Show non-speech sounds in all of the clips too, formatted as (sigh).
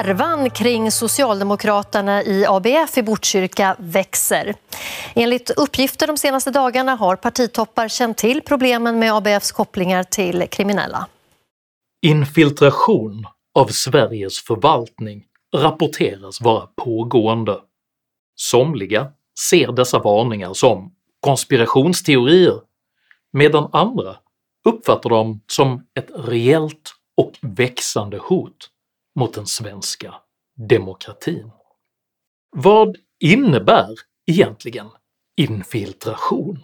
Härvan kring Socialdemokraterna i ABF i Botkyrka växer. Enligt uppgifter de senaste dagarna har partitoppar känt till problemen med ABFs kopplingar till kriminella. Infiltration av Sveriges förvaltning rapporteras vara pågående. Somliga ser dessa varningar som konspirationsteorier medan andra uppfattar dem som ett reellt och växande hot mot den svenska demokratin. Vad innebär egentligen infiltration?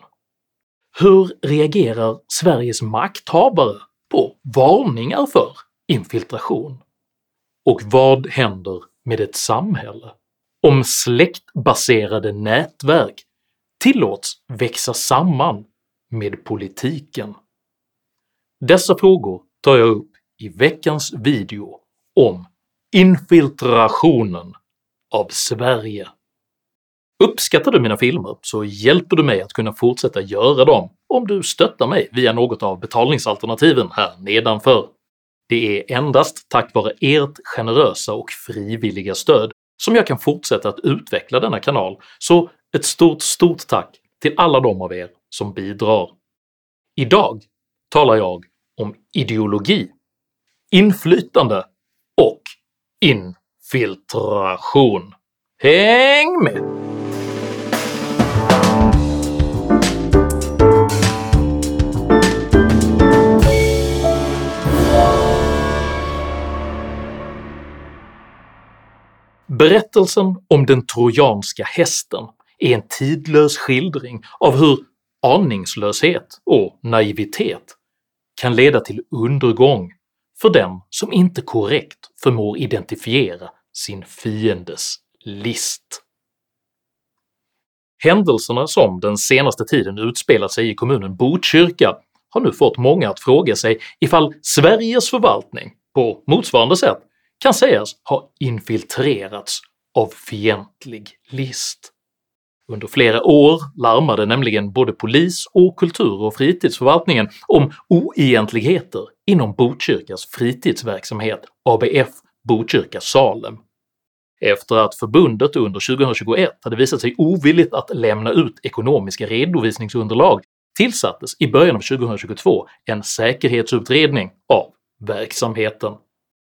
Hur reagerar Sveriges makthavare på varningar för infiltration? Och vad händer med ett samhälle om släktbaserade nätverk tillåts växa samman med politiken? Dessa frågor tar jag upp i veckans video om infiltrationen av Sverige. Uppskattar du mina filmer så hjälper du mig att kunna fortsätta göra dem om du stöttar mig via något av betalningsalternativen här nedanför. Det är endast tack vare ert generösa och frivilliga stöd som jag kan fortsätta att utveckla denna kanal, så ett stort stort tack till alla de av er som bidrar. Idag talar jag om ideologi, inflytande infiltration. Häng med! Berättelsen om den trojanska hästen är en tidlös skildring av hur aningslöshet och naivitet kan leda till undergång för den som inte korrekt förmår identifiera sin fiendes list. Händelserna som den senaste tiden utspelat sig i kommunen Botkyrka har nu fått många att fråga sig ifall Sveriges förvaltning på motsvarande sätt kan sägas ha infiltrerats av fientlig list. Under flera år larmade nämligen både polis och kultur och fritidsförvaltningen om oegentligheter inom Botkyrkas fritidsverksamhet ABF Botkyrka Salem. Efter att förbundet under 2021 hade visat sig ovilligt att lämna ut ekonomiska redovisningsunderlag tillsattes i början av 2022 en säkerhetsutredning av verksamheten.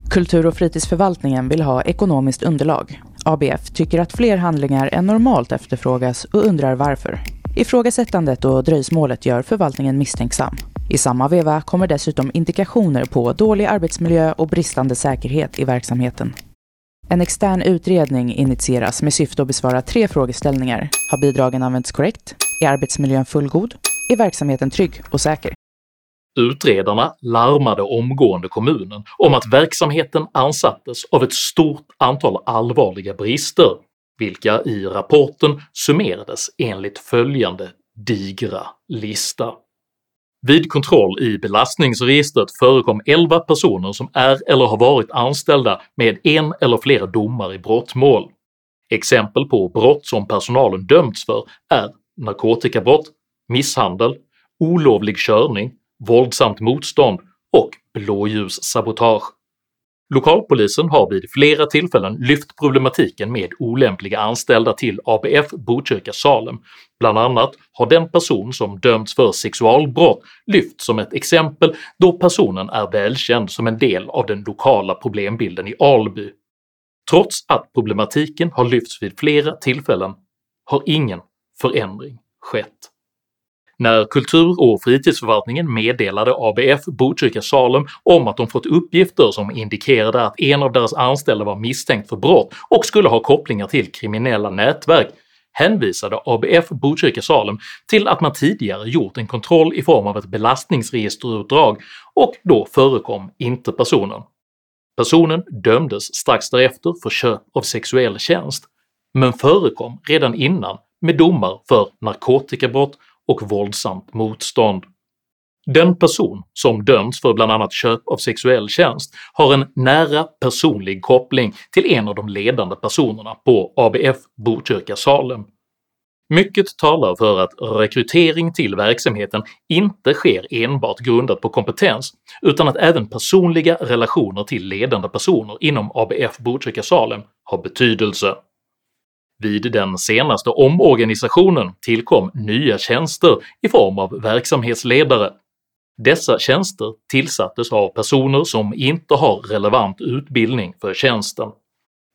Kultur och fritidsförvaltningen vill ha ekonomiskt underlag. ABF tycker att fler handlingar än normalt efterfrågas och undrar varför. Ifrågasättandet och dröjsmålet gör förvaltningen misstänksam. I samma veva kommer dessutom indikationer på dålig arbetsmiljö och bristande säkerhet i verksamheten. En extern utredning initieras med syfte att besvara tre frågeställningar. Har bidragen använts korrekt? Är arbetsmiljön fullgod? Är verksamheten trygg och säker? Utredarna larmade omgående kommunen om att verksamheten ansattes av ett stort antal allvarliga brister, vilka i rapporten summerades enligt följande digra lista. Vid kontroll i belastningsregistret förekom 11 personer som är eller har varit anställda med en eller flera domar i brottmål. Exempel på brott som personalen dömts för är narkotikabrott, misshandel, olovlig körning, våldsamt motstånd och blåljussabotage. Lokalpolisen har vid flera tillfällen lyft problematiken med olämpliga anställda till ABF Botkyrka Salem, bland annat har den person som dömts för sexualbrott lyft som ett exempel då personen är välkänd som en del av den lokala problembilden i Alby. Trots att problematiken har lyfts vid flera tillfällen har ingen förändring skett. När kultur och fritidsförvaltningen meddelade ABF Botkyrka Salem om att de fått uppgifter som indikerade att en av deras anställda var misstänkt för brott och skulle ha kopplingar till kriminella nätverk hänvisade ABF Botkyrka Salem till att man tidigare gjort en kontroll i form av ett belastningsregisterutdrag och då förekom inte personen. Personen dömdes strax därefter för köp av sexuell tjänst, men förekom redan innan med domar för narkotikabrott och våldsamt motstånd. Den person som dömts för bland annat köp av sexuell tjänst har en nära personlig koppling till en av de ledande personerna på ABF Botkyrka Salem. Mycket talar för att rekrytering till verksamheten inte sker enbart grundat på kompetens, utan att även personliga relationer till ledande personer inom ABF Botkyrka Salem har betydelse. Vid den senaste omorganisationen tillkom nya tjänster i form av verksamhetsledare. Dessa tjänster tillsattes av personer som inte har relevant utbildning för tjänsten.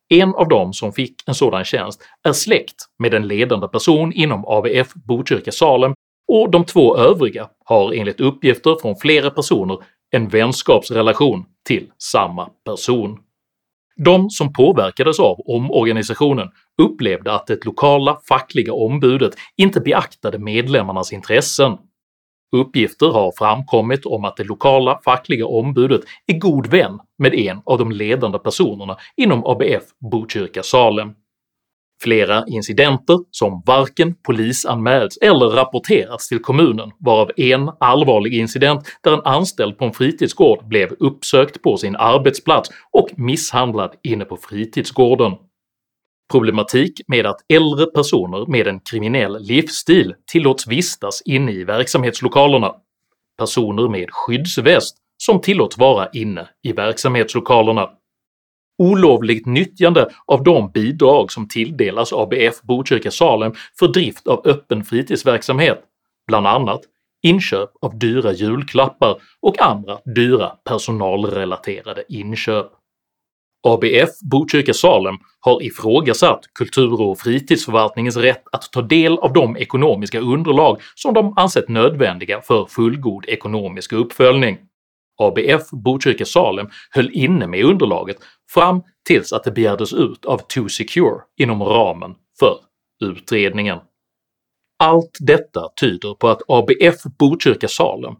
En av dem som fick en sådan tjänst är släkt med en ledande person inom ABF Botkyrka Salem och de två övriga har enligt uppgifter från flera personer en vänskapsrelation till samma person. De som påverkades av omorganisationen upplevde att det lokala fackliga ombudet inte beaktade medlemmarnas intressen. Uppgifter har framkommit om att det lokala fackliga ombudet är god vän med en av de ledande personerna inom ABF Botkyrka Salem. Flera incidenter som varken polisanmälts eller rapporterats till kommunen varav en allvarlig incident där en anställd på en fritidsgård blev uppsökt på sin arbetsplats och misshandlad inne på fritidsgården. Problematik med att äldre personer med en kriminell livsstil tillåts vistas inne i verksamhetslokalerna, personer med skyddsväst som tillåts vara inne i verksamhetslokalerna, olovligt nyttjande av de bidrag som tilldelas ABF Botkyrka Salem för drift av öppen fritidsverksamhet, bland annat inköp av dyra julklappar och andra dyra personalrelaterade inköp. ABF Botkyrka Salem har ifrågasatt kultur och fritidsförvaltningens rätt att ta del av de ekonomiska underlag som de ansett nödvändiga för fullgod ekonomisk uppföljning. ABF Botkyrka Salem höll inne med underlaget fram tills att det begärdes ut av 2Secure inom ramen för utredningen. Allt detta tyder på att ABF Botkyrka Salem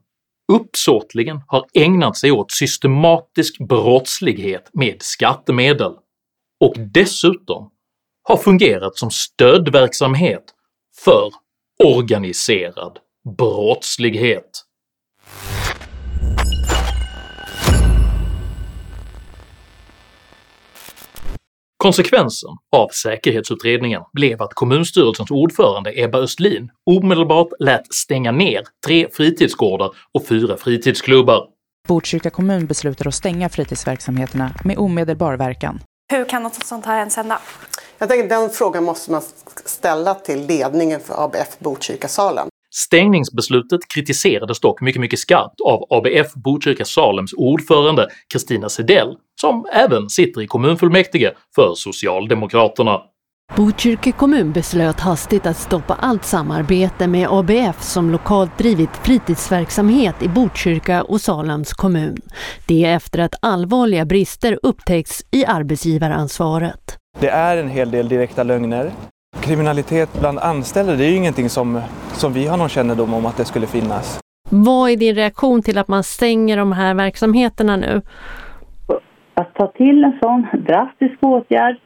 uppsåtligen har ägnat sig åt systematisk brottslighet med skattemedel och dessutom har fungerat som stödverksamhet för organiserad brottslighet. Konsekvensen av säkerhetsutredningen blev att kommunstyrelsens ordförande Ebba Östlin omedelbart lät stänga ner tre fritidsgårdar och fyra fritidsklubbar. Botkyrka kommun beslutar att stänga fritidsverksamheterna med omedelbar verkan. Hur kan något sånt här ens hända? Jag tänker den frågan måste man ställa till ledningen för ABF Botkyrka Salem. Stängningsbeslutet kritiserades dock mycket, mycket skarpt av ABF Botkyrka Salems ordförande Kristina Sedell, som även sitter i kommunfullmäktige för Socialdemokraterna. Botkyrka kommun beslöt hastigt att stoppa allt samarbete med ABF som lokalt drivit fritidsverksamhet i Botkyrka och Salems kommun. Det är efter att allvarliga brister upptäckts i arbetsgivaransvaret. Det är en hel del direkta lögner. Kriminalitet bland anställda, det är ju ingenting som, som vi har någon kännedom om att det skulle finnas. Vad är din reaktion till att man stänger de här verksamheterna nu? Att ta till en sån drastisk åtgärd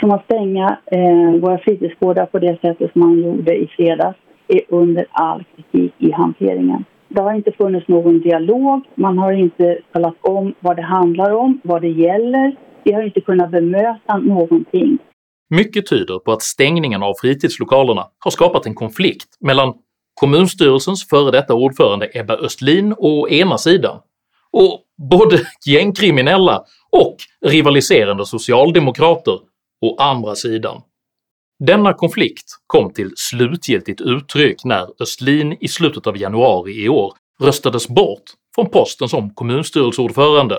som att stänga eh, våra fritidsgårdar på det sättet som man gjorde i fredags är under all kritik i hanteringen. Det har inte funnits någon dialog, man har inte talat om vad det handlar om, vad det gäller. Vi har inte kunnat bemöta någonting. Mycket tyder på att stängningen av fritidslokalerna har skapat en konflikt mellan kommunstyrelsens före detta ordförande Ebba Östlin å ena sidan och både (laughs) gängkriminella och rivaliserande socialdemokrater å andra sidan. Denna konflikt kom till slutgiltigt uttryck när Östlin i slutet av januari i år röstades bort från posten som kommunstyrelseordförande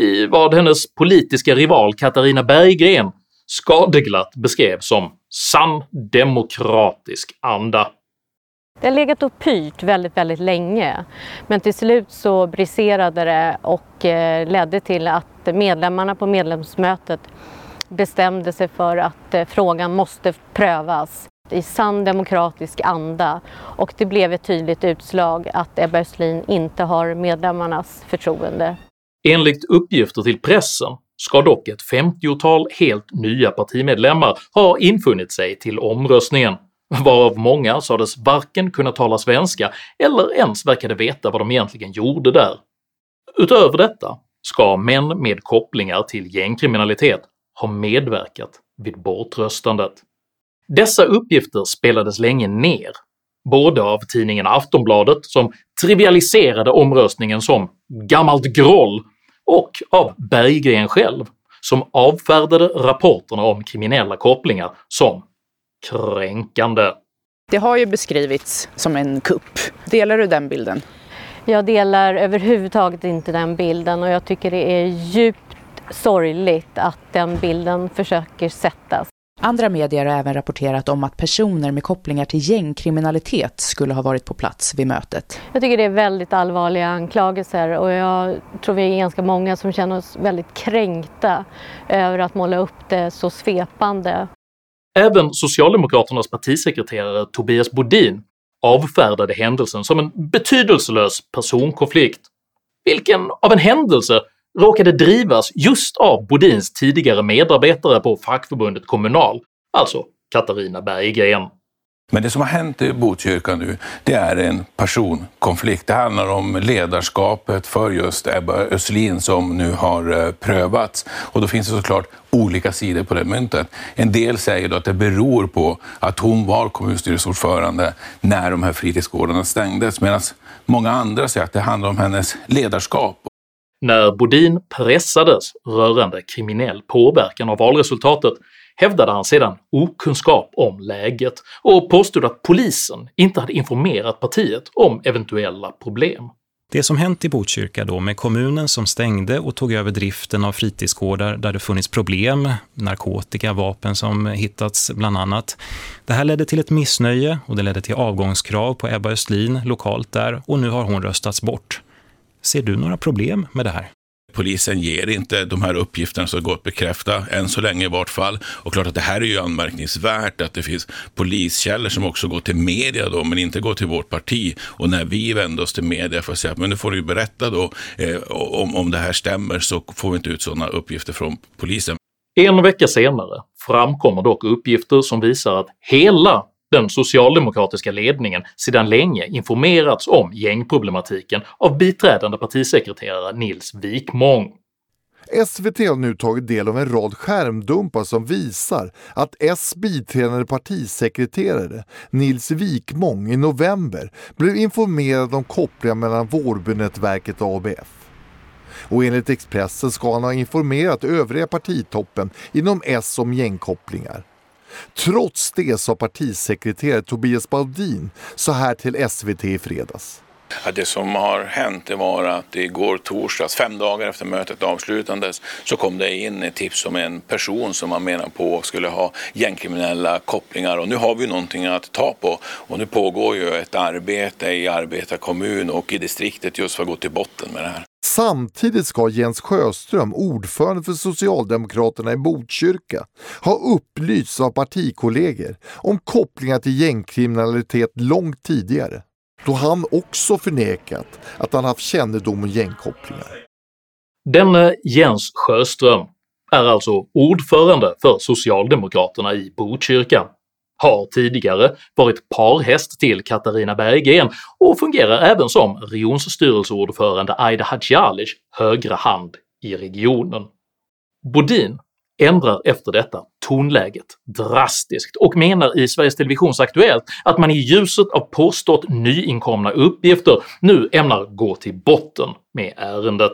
i vad hennes politiska rival Katarina Berggren skadeglatt beskrev som “sann demokratisk anda”. Det har legat och pyrt väldigt, väldigt länge, men till slut så briserade det och eh, ledde till att medlemmarna på medlemsmötet bestämde sig för att eh, frågan måste prövas i sann demokratisk anda och det blev ett tydligt utslag att Ebba Östlin inte har medlemmarnas förtroende. Enligt uppgifter till pressen ska dock ett 50-tal helt nya partimedlemmar ha infunnit sig till omröstningen, varav många sades varken kunna tala svenska eller ens verkade veta vad de egentligen gjorde där. Utöver detta ska män med kopplingar till gängkriminalitet ha medverkat vid bortröstandet. Dessa uppgifter spelades länge ner, både av tidningen Aftonbladet som trivialiserade omröstningen som “gammalt groll” och av Berggren själv som avfärdade rapporterna om kriminella kopplingar som kränkande. Det har ju beskrivits som en kupp. Delar du den bilden? Jag delar överhuvudtaget inte den bilden och jag tycker det är djupt sorgligt att den bilden försöker sättas. Andra medier har även rapporterat om att personer med kopplingar till gängkriminalitet skulle ha varit på plats vid mötet. Jag tycker det är väldigt allvarliga anklagelser och jag tror vi är ganska många som känner oss väldigt kränkta över att måla upp det så svepande. Även Socialdemokraternas partisekreterare Tobias Bodin avfärdade händelsen som en betydelselös personkonflikt, vilken av en händelse råkade drivas just av Bodins tidigare medarbetare på fackförbundet Kommunal, alltså Katarina Berggren. Men det som har hänt i Botkyrka nu, det är en personkonflikt. Det handlar om ledarskapet för just Ebba Östlin som nu har eh, prövats. Och då finns det såklart olika sidor på det myntet. En del säger då att det beror på att hon var kommunstyrelseordförande när de här fritidsgårdarna stängdes, medan många andra säger att det handlar om hennes ledarskap. När Bodin pressades rörande kriminell påverkan av valresultatet hävdade han sedan okunskap om läget och påstod att polisen inte hade informerat partiet om eventuella problem. Det som hänt i Botkyrka då med kommunen som stängde och tog över driften av fritidsgårdar där det funnits problem, narkotika, vapen som hittats bland annat. Det här ledde till ett missnöje och det ledde till avgångskrav på Ebba Östlin lokalt där och nu har hon röstats bort. Ser du några problem med det här? Polisen ger inte de här uppgifterna så gott bekräfta, än så länge i vart fall. Och klart att det här är ju anmärkningsvärt att det finns poliskällor som också går till media då, men inte går till vårt parti. Och när vi vänder oss till media för att säga, men nu får du berätta då eh, om, om det här stämmer så får vi inte ut sådana uppgifter från polisen. En vecka senare framkommer dock uppgifter som visar att hela den socialdemokratiska ledningen sedan länge informerats om gängproblematiken av biträdande partisekreterare Nils Wikmång. SVT har nu tagit del av en rad skärmdumpar som visar att S biträdande partisekreterare Nils Wikmång i november blev informerad om kopplingar mellan Vårbynätverket och ABF. Och enligt Expressen ska han ha informerat övriga partitoppen inom S om gängkopplingar. Trots det sa partisekreterare Tobias Baudin så här till SVT i fredags. Ja, det som har hänt det var att igår torsdags, fem dagar efter mötet avslutades, så kom det in ett tips om en person som man menar på skulle ha gängkriminella kopplingar. Och nu har vi någonting att ta på. Och nu pågår ju ett arbete i arbetarkommun och i distriktet just för att gå till botten med det här. Samtidigt ska Jens Sjöström, ordförande för Socialdemokraterna i Botkyrka, ha upplysts av partikollegor om kopplingar till gängkriminalitet långt tidigare, då han också förnekat att han haft kännedom om gängkopplingar. Denne Jens Sjöström är alltså ordförande för Socialdemokraterna i Botkyrka, har tidigare varit parhäst till Katarina Berggren och fungerar även som regionstyrelseordförande Aida Hadzialic högra hand i regionen. Bodin ändrar efter detta tonläget drastiskt och menar i Sveriges Televisions Aktuellt att man i ljuset av påstått nyinkomna uppgifter nu ämnar gå till botten med ärendet.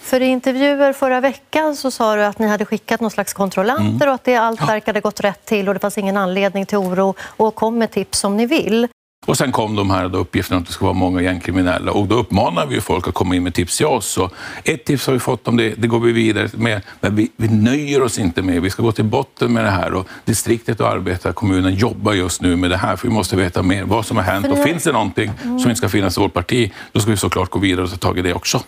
För i intervjuer förra veckan så sa du att ni hade skickat någon slags kontrollanter mm. och att det allt verkade gått rätt till och det fanns ingen anledning till oro och kom med tips om ni vill. Och sen kom de här då uppgifterna att det ska vara många gängkriminella och då uppmanar vi folk att komma in med tips till oss. Så ett tips har vi fått om det, det går vi vidare med. Men vi, vi nöjer oss inte med, vi ska gå till botten med det här och distriktet och arbetarkommunen jobbar just nu med det här för vi måste veta mer vad som har hänt och finns det någonting mm. som inte ska finnas i vårt parti, då ska vi såklart gå vidare och ta tag i det också.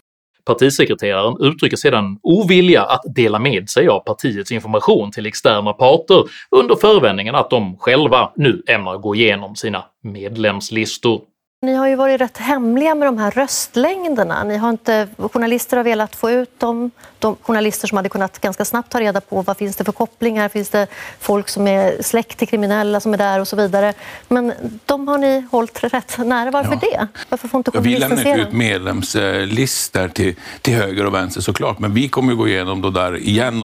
Partisekreteraren uttrycker sedan ovilja att dela med sig av partiets information till externa parter under förevändningen att de själva nu ämnar gå igenom sina medlemslistor. Ni har ju varit rätt hemliga med de här röstlängderna. Ni har inte, journalister har velat få ut dem. De journalister som hade kunnat ganska snabbt ta reda på vad finns det för kopplingar, finns det folk som är släkt till kriminella som är där och så vidare. Men de har ni hållit rätt nära. Varför ja. det? Varför får inte journalister Vi lämnar ut medlemslistor till, till höger och vänster såklart, men vi kommer gå igenom det där igen.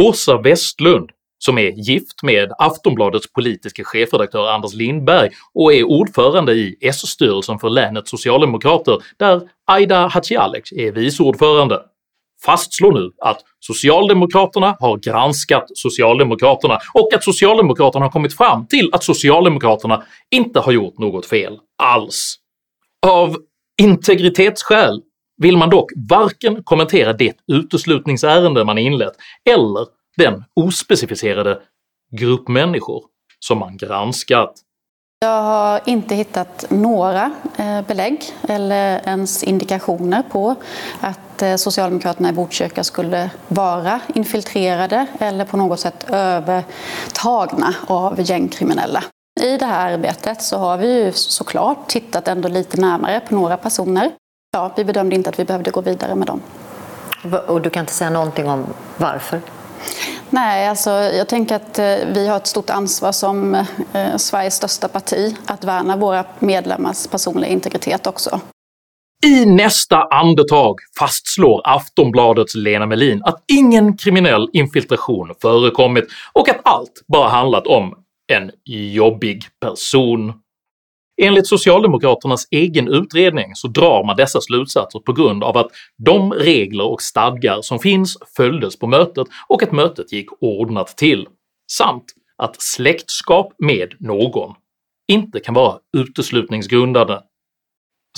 Åsa Westlund som är gift med Aftonbladets politiska chefredaktör Anders Lindberg och är ordförande i S-styrelsen för länets socialdemokrater där Aida Hadzialic är vice ordförande, fastslår nu att Socialdemokraterna har granskat Socialdemokraterna och att Socialdemokraterna har kommit fram till att Socialdemokraterna inte har gjort något fel alls. Av integritetsskäl vill man dock varken kommentera det uteslutningsärende man inlett eller den ospecificerade grupp människor som man granskat. Jag har inte hittat några eh, belägg eller ens indikationer på att eh, Socialdemokraterna i Botkyrka skulle vara infiltrerade eller på något sätt övertagna av gängkriminella. I det här arbetet så har vi ju såklart tittat ändå lite närmare på några personer. Ja, vi bedömde inte att vi behövde gå vidare med dem. Och du kan inte säga någonting om varför? Nej, alltså, jag tänker att eh, vi har ett stort ansvar som eh, Sveriges största parti att värna våra medlemmars personliga integritet också. I nästa andetag fastslår Aftonbladets Lena Melin att ingen kriminell infiltration förekommit och att allt bara handlat om en jobbig person. Enligt socialdemokraternas egen utredning så drar man dessa slutsatser på grund av att de regler och stadgar som finns följdes på mötet och att mötet gick ordnat till, samt att släktskap med någon inte kan vara uteslutningsgrundande.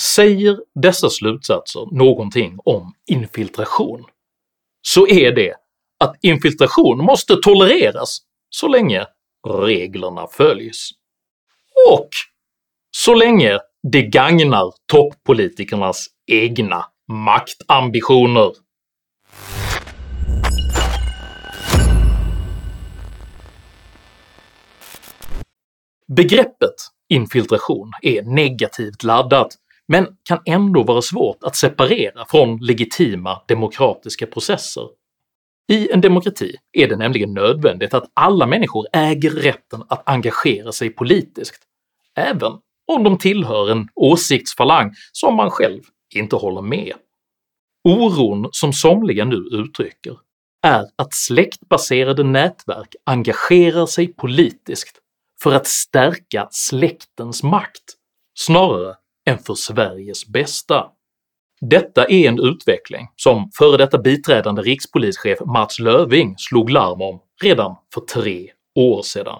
Säger dessa slutsatser någonting om infiltration, så är det att infiltration måste tolereras så länge reglerna följs. Och så länge det gagnar toppolitikernas egna maktambitioner. Begreppet infiltration är negativt laddat men kan ändå vara svårt att separera från legitima demokratiska processer. I en demokrati är det nämligen nödvändigt att alla människor äger rätten att engagera sig politiskt, även om de tillhör en åsiktsfalang som man själv inte håller med. Oron som somliga nu uttrycker är att släktbaserade nätverk engagerar sig politiskt för att stärka släktens makt snarare än för Sveriges bästa. Detta är en utveckling som före detta biträdande rikspolischef Mats Löving slog larm om redan för tre år sedan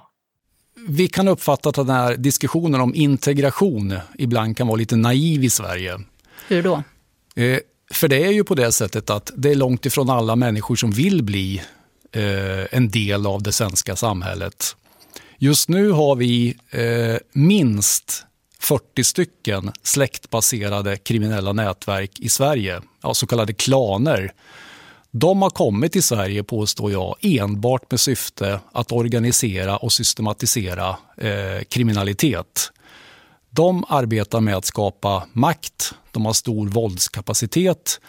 vi kan uppfatta att den här diskussionen om integration ibland kan vara lite naiv i Sverige. Hur då? Eh, för det är ju på det sättet att det är långt ifrån alla människor som vill bli eh, en del av det svenska samhället. Just nu har vi eh, minst 40 stycken släktbaserade kriminella nätverk i Sverige, ja, så kallade klaner de har kommit till Sverige, påstår jag, enbart med syfte att organisera och systematisera eh, kriminalitet. De arbetar med att skapa makt, de har stor våldskapacitet,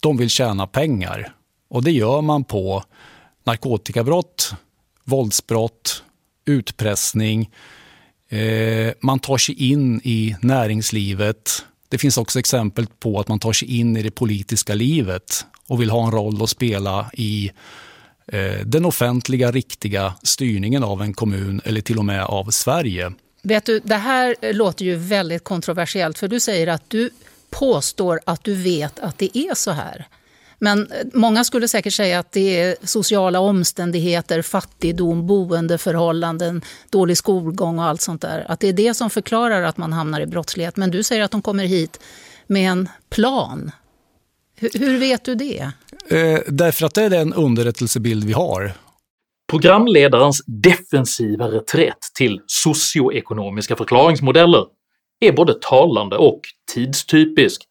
de vill tjäna pengar. Och det gör man på narkotikabrott, våldsbrott, utpressning. Eh, man tar sig in i näringslivet. Det finns också exempel på att man tar sig in i det politiska livet och vill ha en roll att spela i eh, den offentliga, riktiga styrningen av en kommun eller till och med av Sverige. Vet du, det här låter ju väldigt kontroversiellt för du säger att du påstår att du vet att det är så här. Men många skulle säkert säga att det är sociala omständigheter, fattigdom, boendeförhållanden, dålig skolgång och allt sånt där. Att det är det som förklarar att man hamnar i brottslighet. Men du säger att de kommer hit med en plan hur, vet du det? Eh, därför att det är den underrättelsebild vi har. Programledarens defensiva reträtt till socioekonomiska förklaringsmodeller är både talande och tidstypisk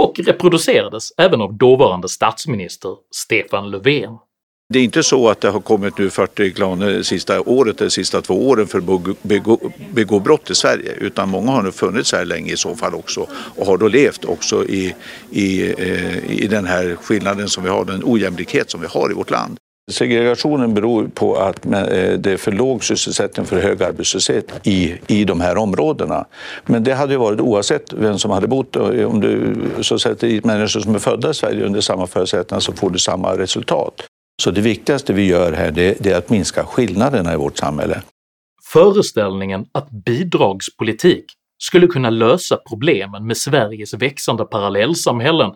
och reproducerades även av dåvarande statsminister Stefan Löfven. Det är inte så att det har kommit nu 40 klaner det sista året eller sista två åren för att begå, begå brott i Sverige utan många har nu funnits här länge i så fall också och har då levt också i, i, eh, i den här skillnaden som vi har, den ojämlikhet som vi har i vårt land. Segregationen beror på att eh, det är för låg sysselsättning, för hög arbetslöshet i, i de här områdena. Men det hade ju varit oavsett vem som hade bott. Eh, om du så sätter dit människor som är födda i Sverige under samma förutsättningar så får du samma resultat. Så det viktigaste vi gör här det, är att minska skillnaderna i vårt samhälle. Föreställningen att bidragspolitik skulle kunna lösa problemen med Sveriges växande parallellsamhällen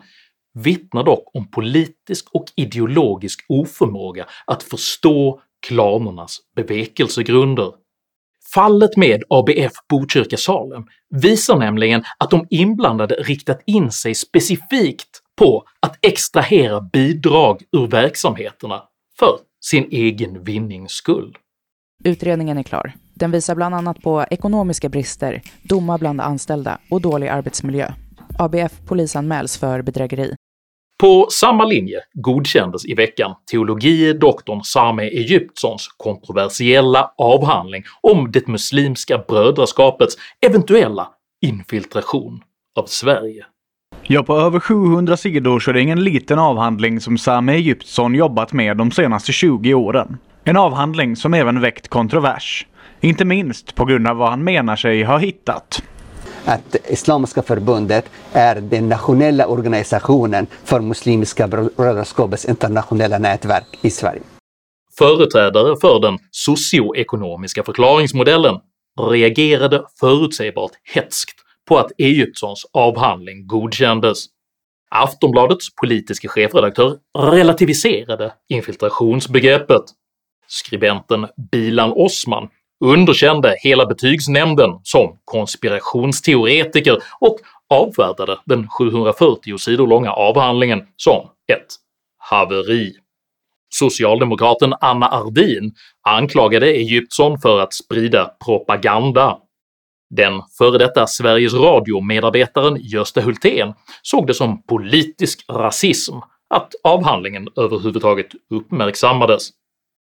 vittnar dock om politisk och ideologisk oförmåga att förstå klanernas bevekelsegrunder. Fallet med ABF Botkyrka Salem visar nämligen att de inblandade riktat in sig specifikt på att extrahera bidrag ur verksamheterna för sin egen vinnings skull. Utredningen är klar. Den visar bland annat på ekonomiska brister, domar bland anställda och dålig arbetsmiljö. ABF polisanmäls för bedrägeri. På samma linje godkändes i veckan teologie doktorn Sameh Egyptsons kontroversiella avhandling om det muslimska brödraskapets eventuella infiltration av Sverige. Ja, på över 700 sidor så är det ingen liten avhandling som Sameh Egyptsson jobbat med de senaste 20 åren. En avhandling som även väckt kontrovers. Inte minst på grund av vad han menar sig ha hittat att Islamiska förbundet är den nationella organisationen för Muslimska brödraskapets internationella nätverk i Sverige. Företrädare för den socioekonomiska förklaringsmodellen reagerade förutsägbart hetskt på att Egyptssons avhandling godkändes. Aftonbladets politiska chefredaktör relativiserade infiltrationsbegreppet. Skribenten Bilan Osman underkände hela betygsnämnden som konspirationsteoretiker och avfärdade den 740 sidor långa avhandlingen som ett haveri. Socialdemokraten Anna Ardin anklagade Egyptson för att sprida propaganda. Den före detta Sveriges Radio-medarbetaren Gösta Hultén såg det som politisk rasism att avhandlingen överhuvudtaget uppmärksammades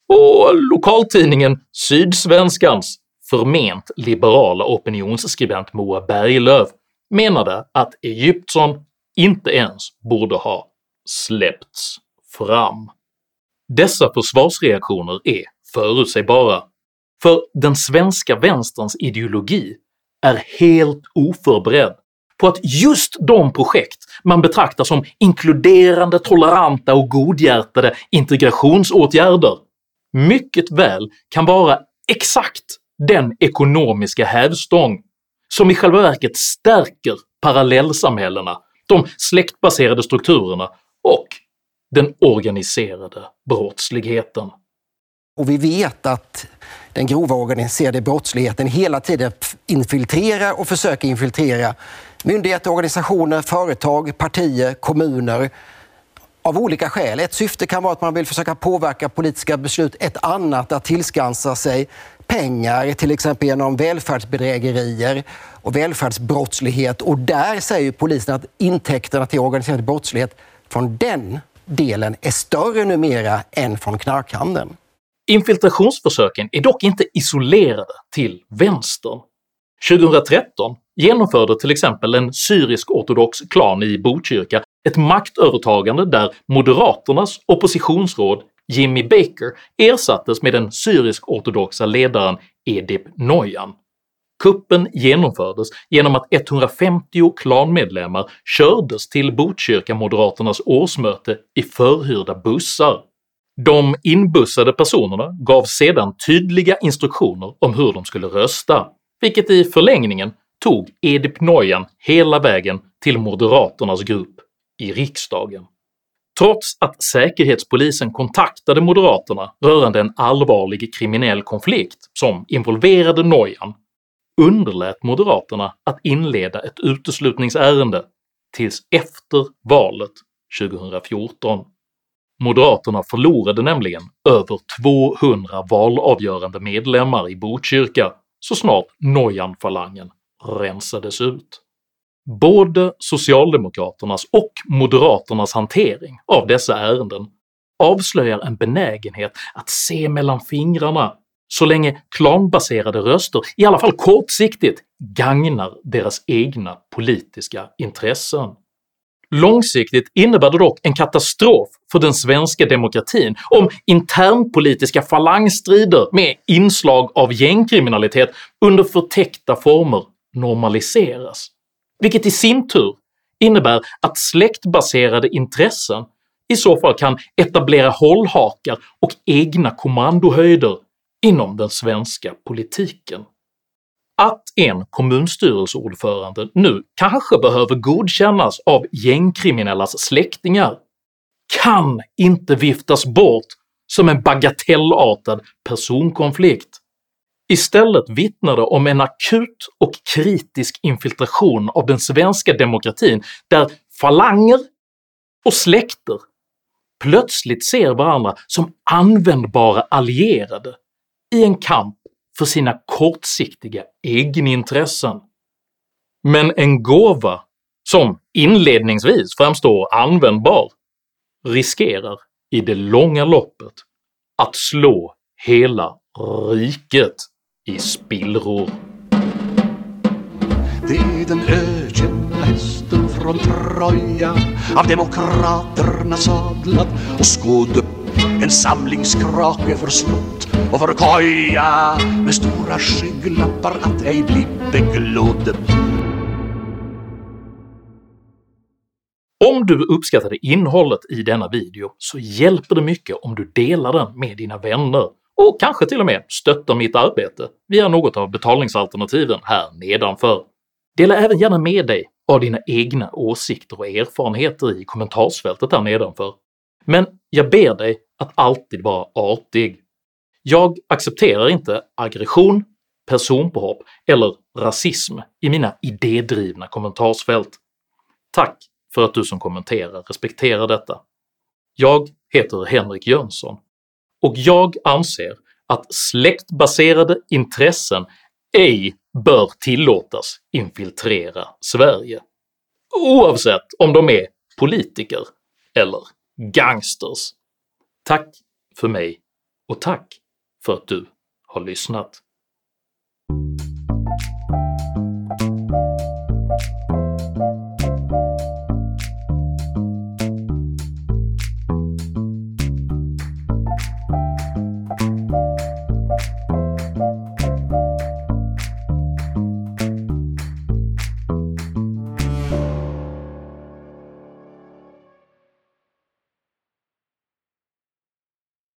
och lokaltidningen Sydsvenskans förment liberala opinionsskribent Moa Berglöf menade att Egyptson inte ens borde ha släppts fram. Dessa försvarsreaktioner är förutsägbara, för den svenska vänsterns ideologi är helt oförberedd på att just de projekt man betraktar som inkluderande, toleranta och godhjärtade integrationsåtgärder mycket väl kan vara exakt den ekonomiska hävstång som i själva verket stärker parallellsamhällena, de släktbaserade strukturerna och den organiserade brottsligheten. Och vi vet att den grova organiserade brottsligheten hela tiden infiltrerar och försöker infiltrera myndigheter, organisationer, företag, partier, kommuner av olika skäl. Ett syfte kan vara att man vill försöka påverka politiska beslut. Ett annat att tillskansa sig pengar, till exempel genom välfärdsbedrägerier och välfärdsbrottslighet. Och där säger polisen att intäkterna till organiserad brottslighet från den delen är större numera än från knarkhandeln. Infiltrationsförsöken är dock inte isolerade till vänstern. 2013 genomförde till exempel en syrisk-ortodox klan i Botkyrka ett maktövertagande där Moderaternas oppositionsråd Jimmy Baker ersattes med den syrisk-ortodoxa ledaren Edip Noyan. Kuppen genomfördes genom att 150 klanmedlemmar kördes till Botkyrka-moderaternas årsmöte i förhyrda bussar. De inbussade personerna gavs sedan tydliga instruktioner om hur de skulle rösta, vilket i förlängningen tog Edip Noyan hela vägen till moderaternas grupp i riksdagen. Trots att säkerhetspolisen kontaktade moderaterna rörande en allvarlig kriminell konflikt som involverade Nojan underlät moderaterna att inleda ett uteslutningsärende tills efter valet 2014. Moderaterna förlorade nämligen över 200 valavgörande medlemmar i Botkyrka så snart Nojan-falangen rensades ut. Både socialdemokraternas och moderaternas hantering av dessa ärenden avslöjar en benägenhet att se mellan fingrarna så länge klanbaserade röster, i alla fall kortsiktigt, gagnar deras egna politiska intressen. Långsiktigt innebär det dock en katastrof för den svenska demokratin om internpolitiska falangstrider med inslag av gängkriminalitet under förtäckta former normaliseras vilket i sin tur innebär att släktbaserade intressen i så fall kan etablera hållhakar och egna kommandohöjder inom den svenska politiken. Att en kommunstyrelseordförande nu kanske behöver godkännas av gängkriminellas släktingar kan inte viftas bort som en bagatellartad personkonflikt. Istället vittnar det om en akut och kritisk infiltration av den svenska demokratin där falanger och släkter plötsligt ser varandra som användbara allierade i en kamp för sina kortsiktiga egenintressen. Men en gåva som inledningsvis framstår användbar riskerar i det långa loppet att slå hela riket i spillror. Det är den ökända hästen från Troja av demokraterna sadlad och skåd upp en samlingskrake för slott och för koja med stora skygglappar att ej bli beglodd. Om du uppskattade innehållet i denna video så hjälper det mycket om du delar den med dina vänner och kanske till och med stöttar mitt arbete via något av betalningsalternativen här nedanför. Dela även gärna med dig av dina egna åsikter och erfarenheter i kommentarsfältet här nedanför, men jag ber dig att alltid vara artig. Jag accepterar inte aggression, personpåhopp eller rasism i mina idédrivna kommentarsfält. Tack för att du som kommenterar respekterar detta. Jag heter Henrik Jönsson och jag anser att släktbaserade intressen ej bör tillåtas infiltrera Sverige, oavsett om de är politiker eller gangsters. Tack för mig och tack för att du har lyssnat.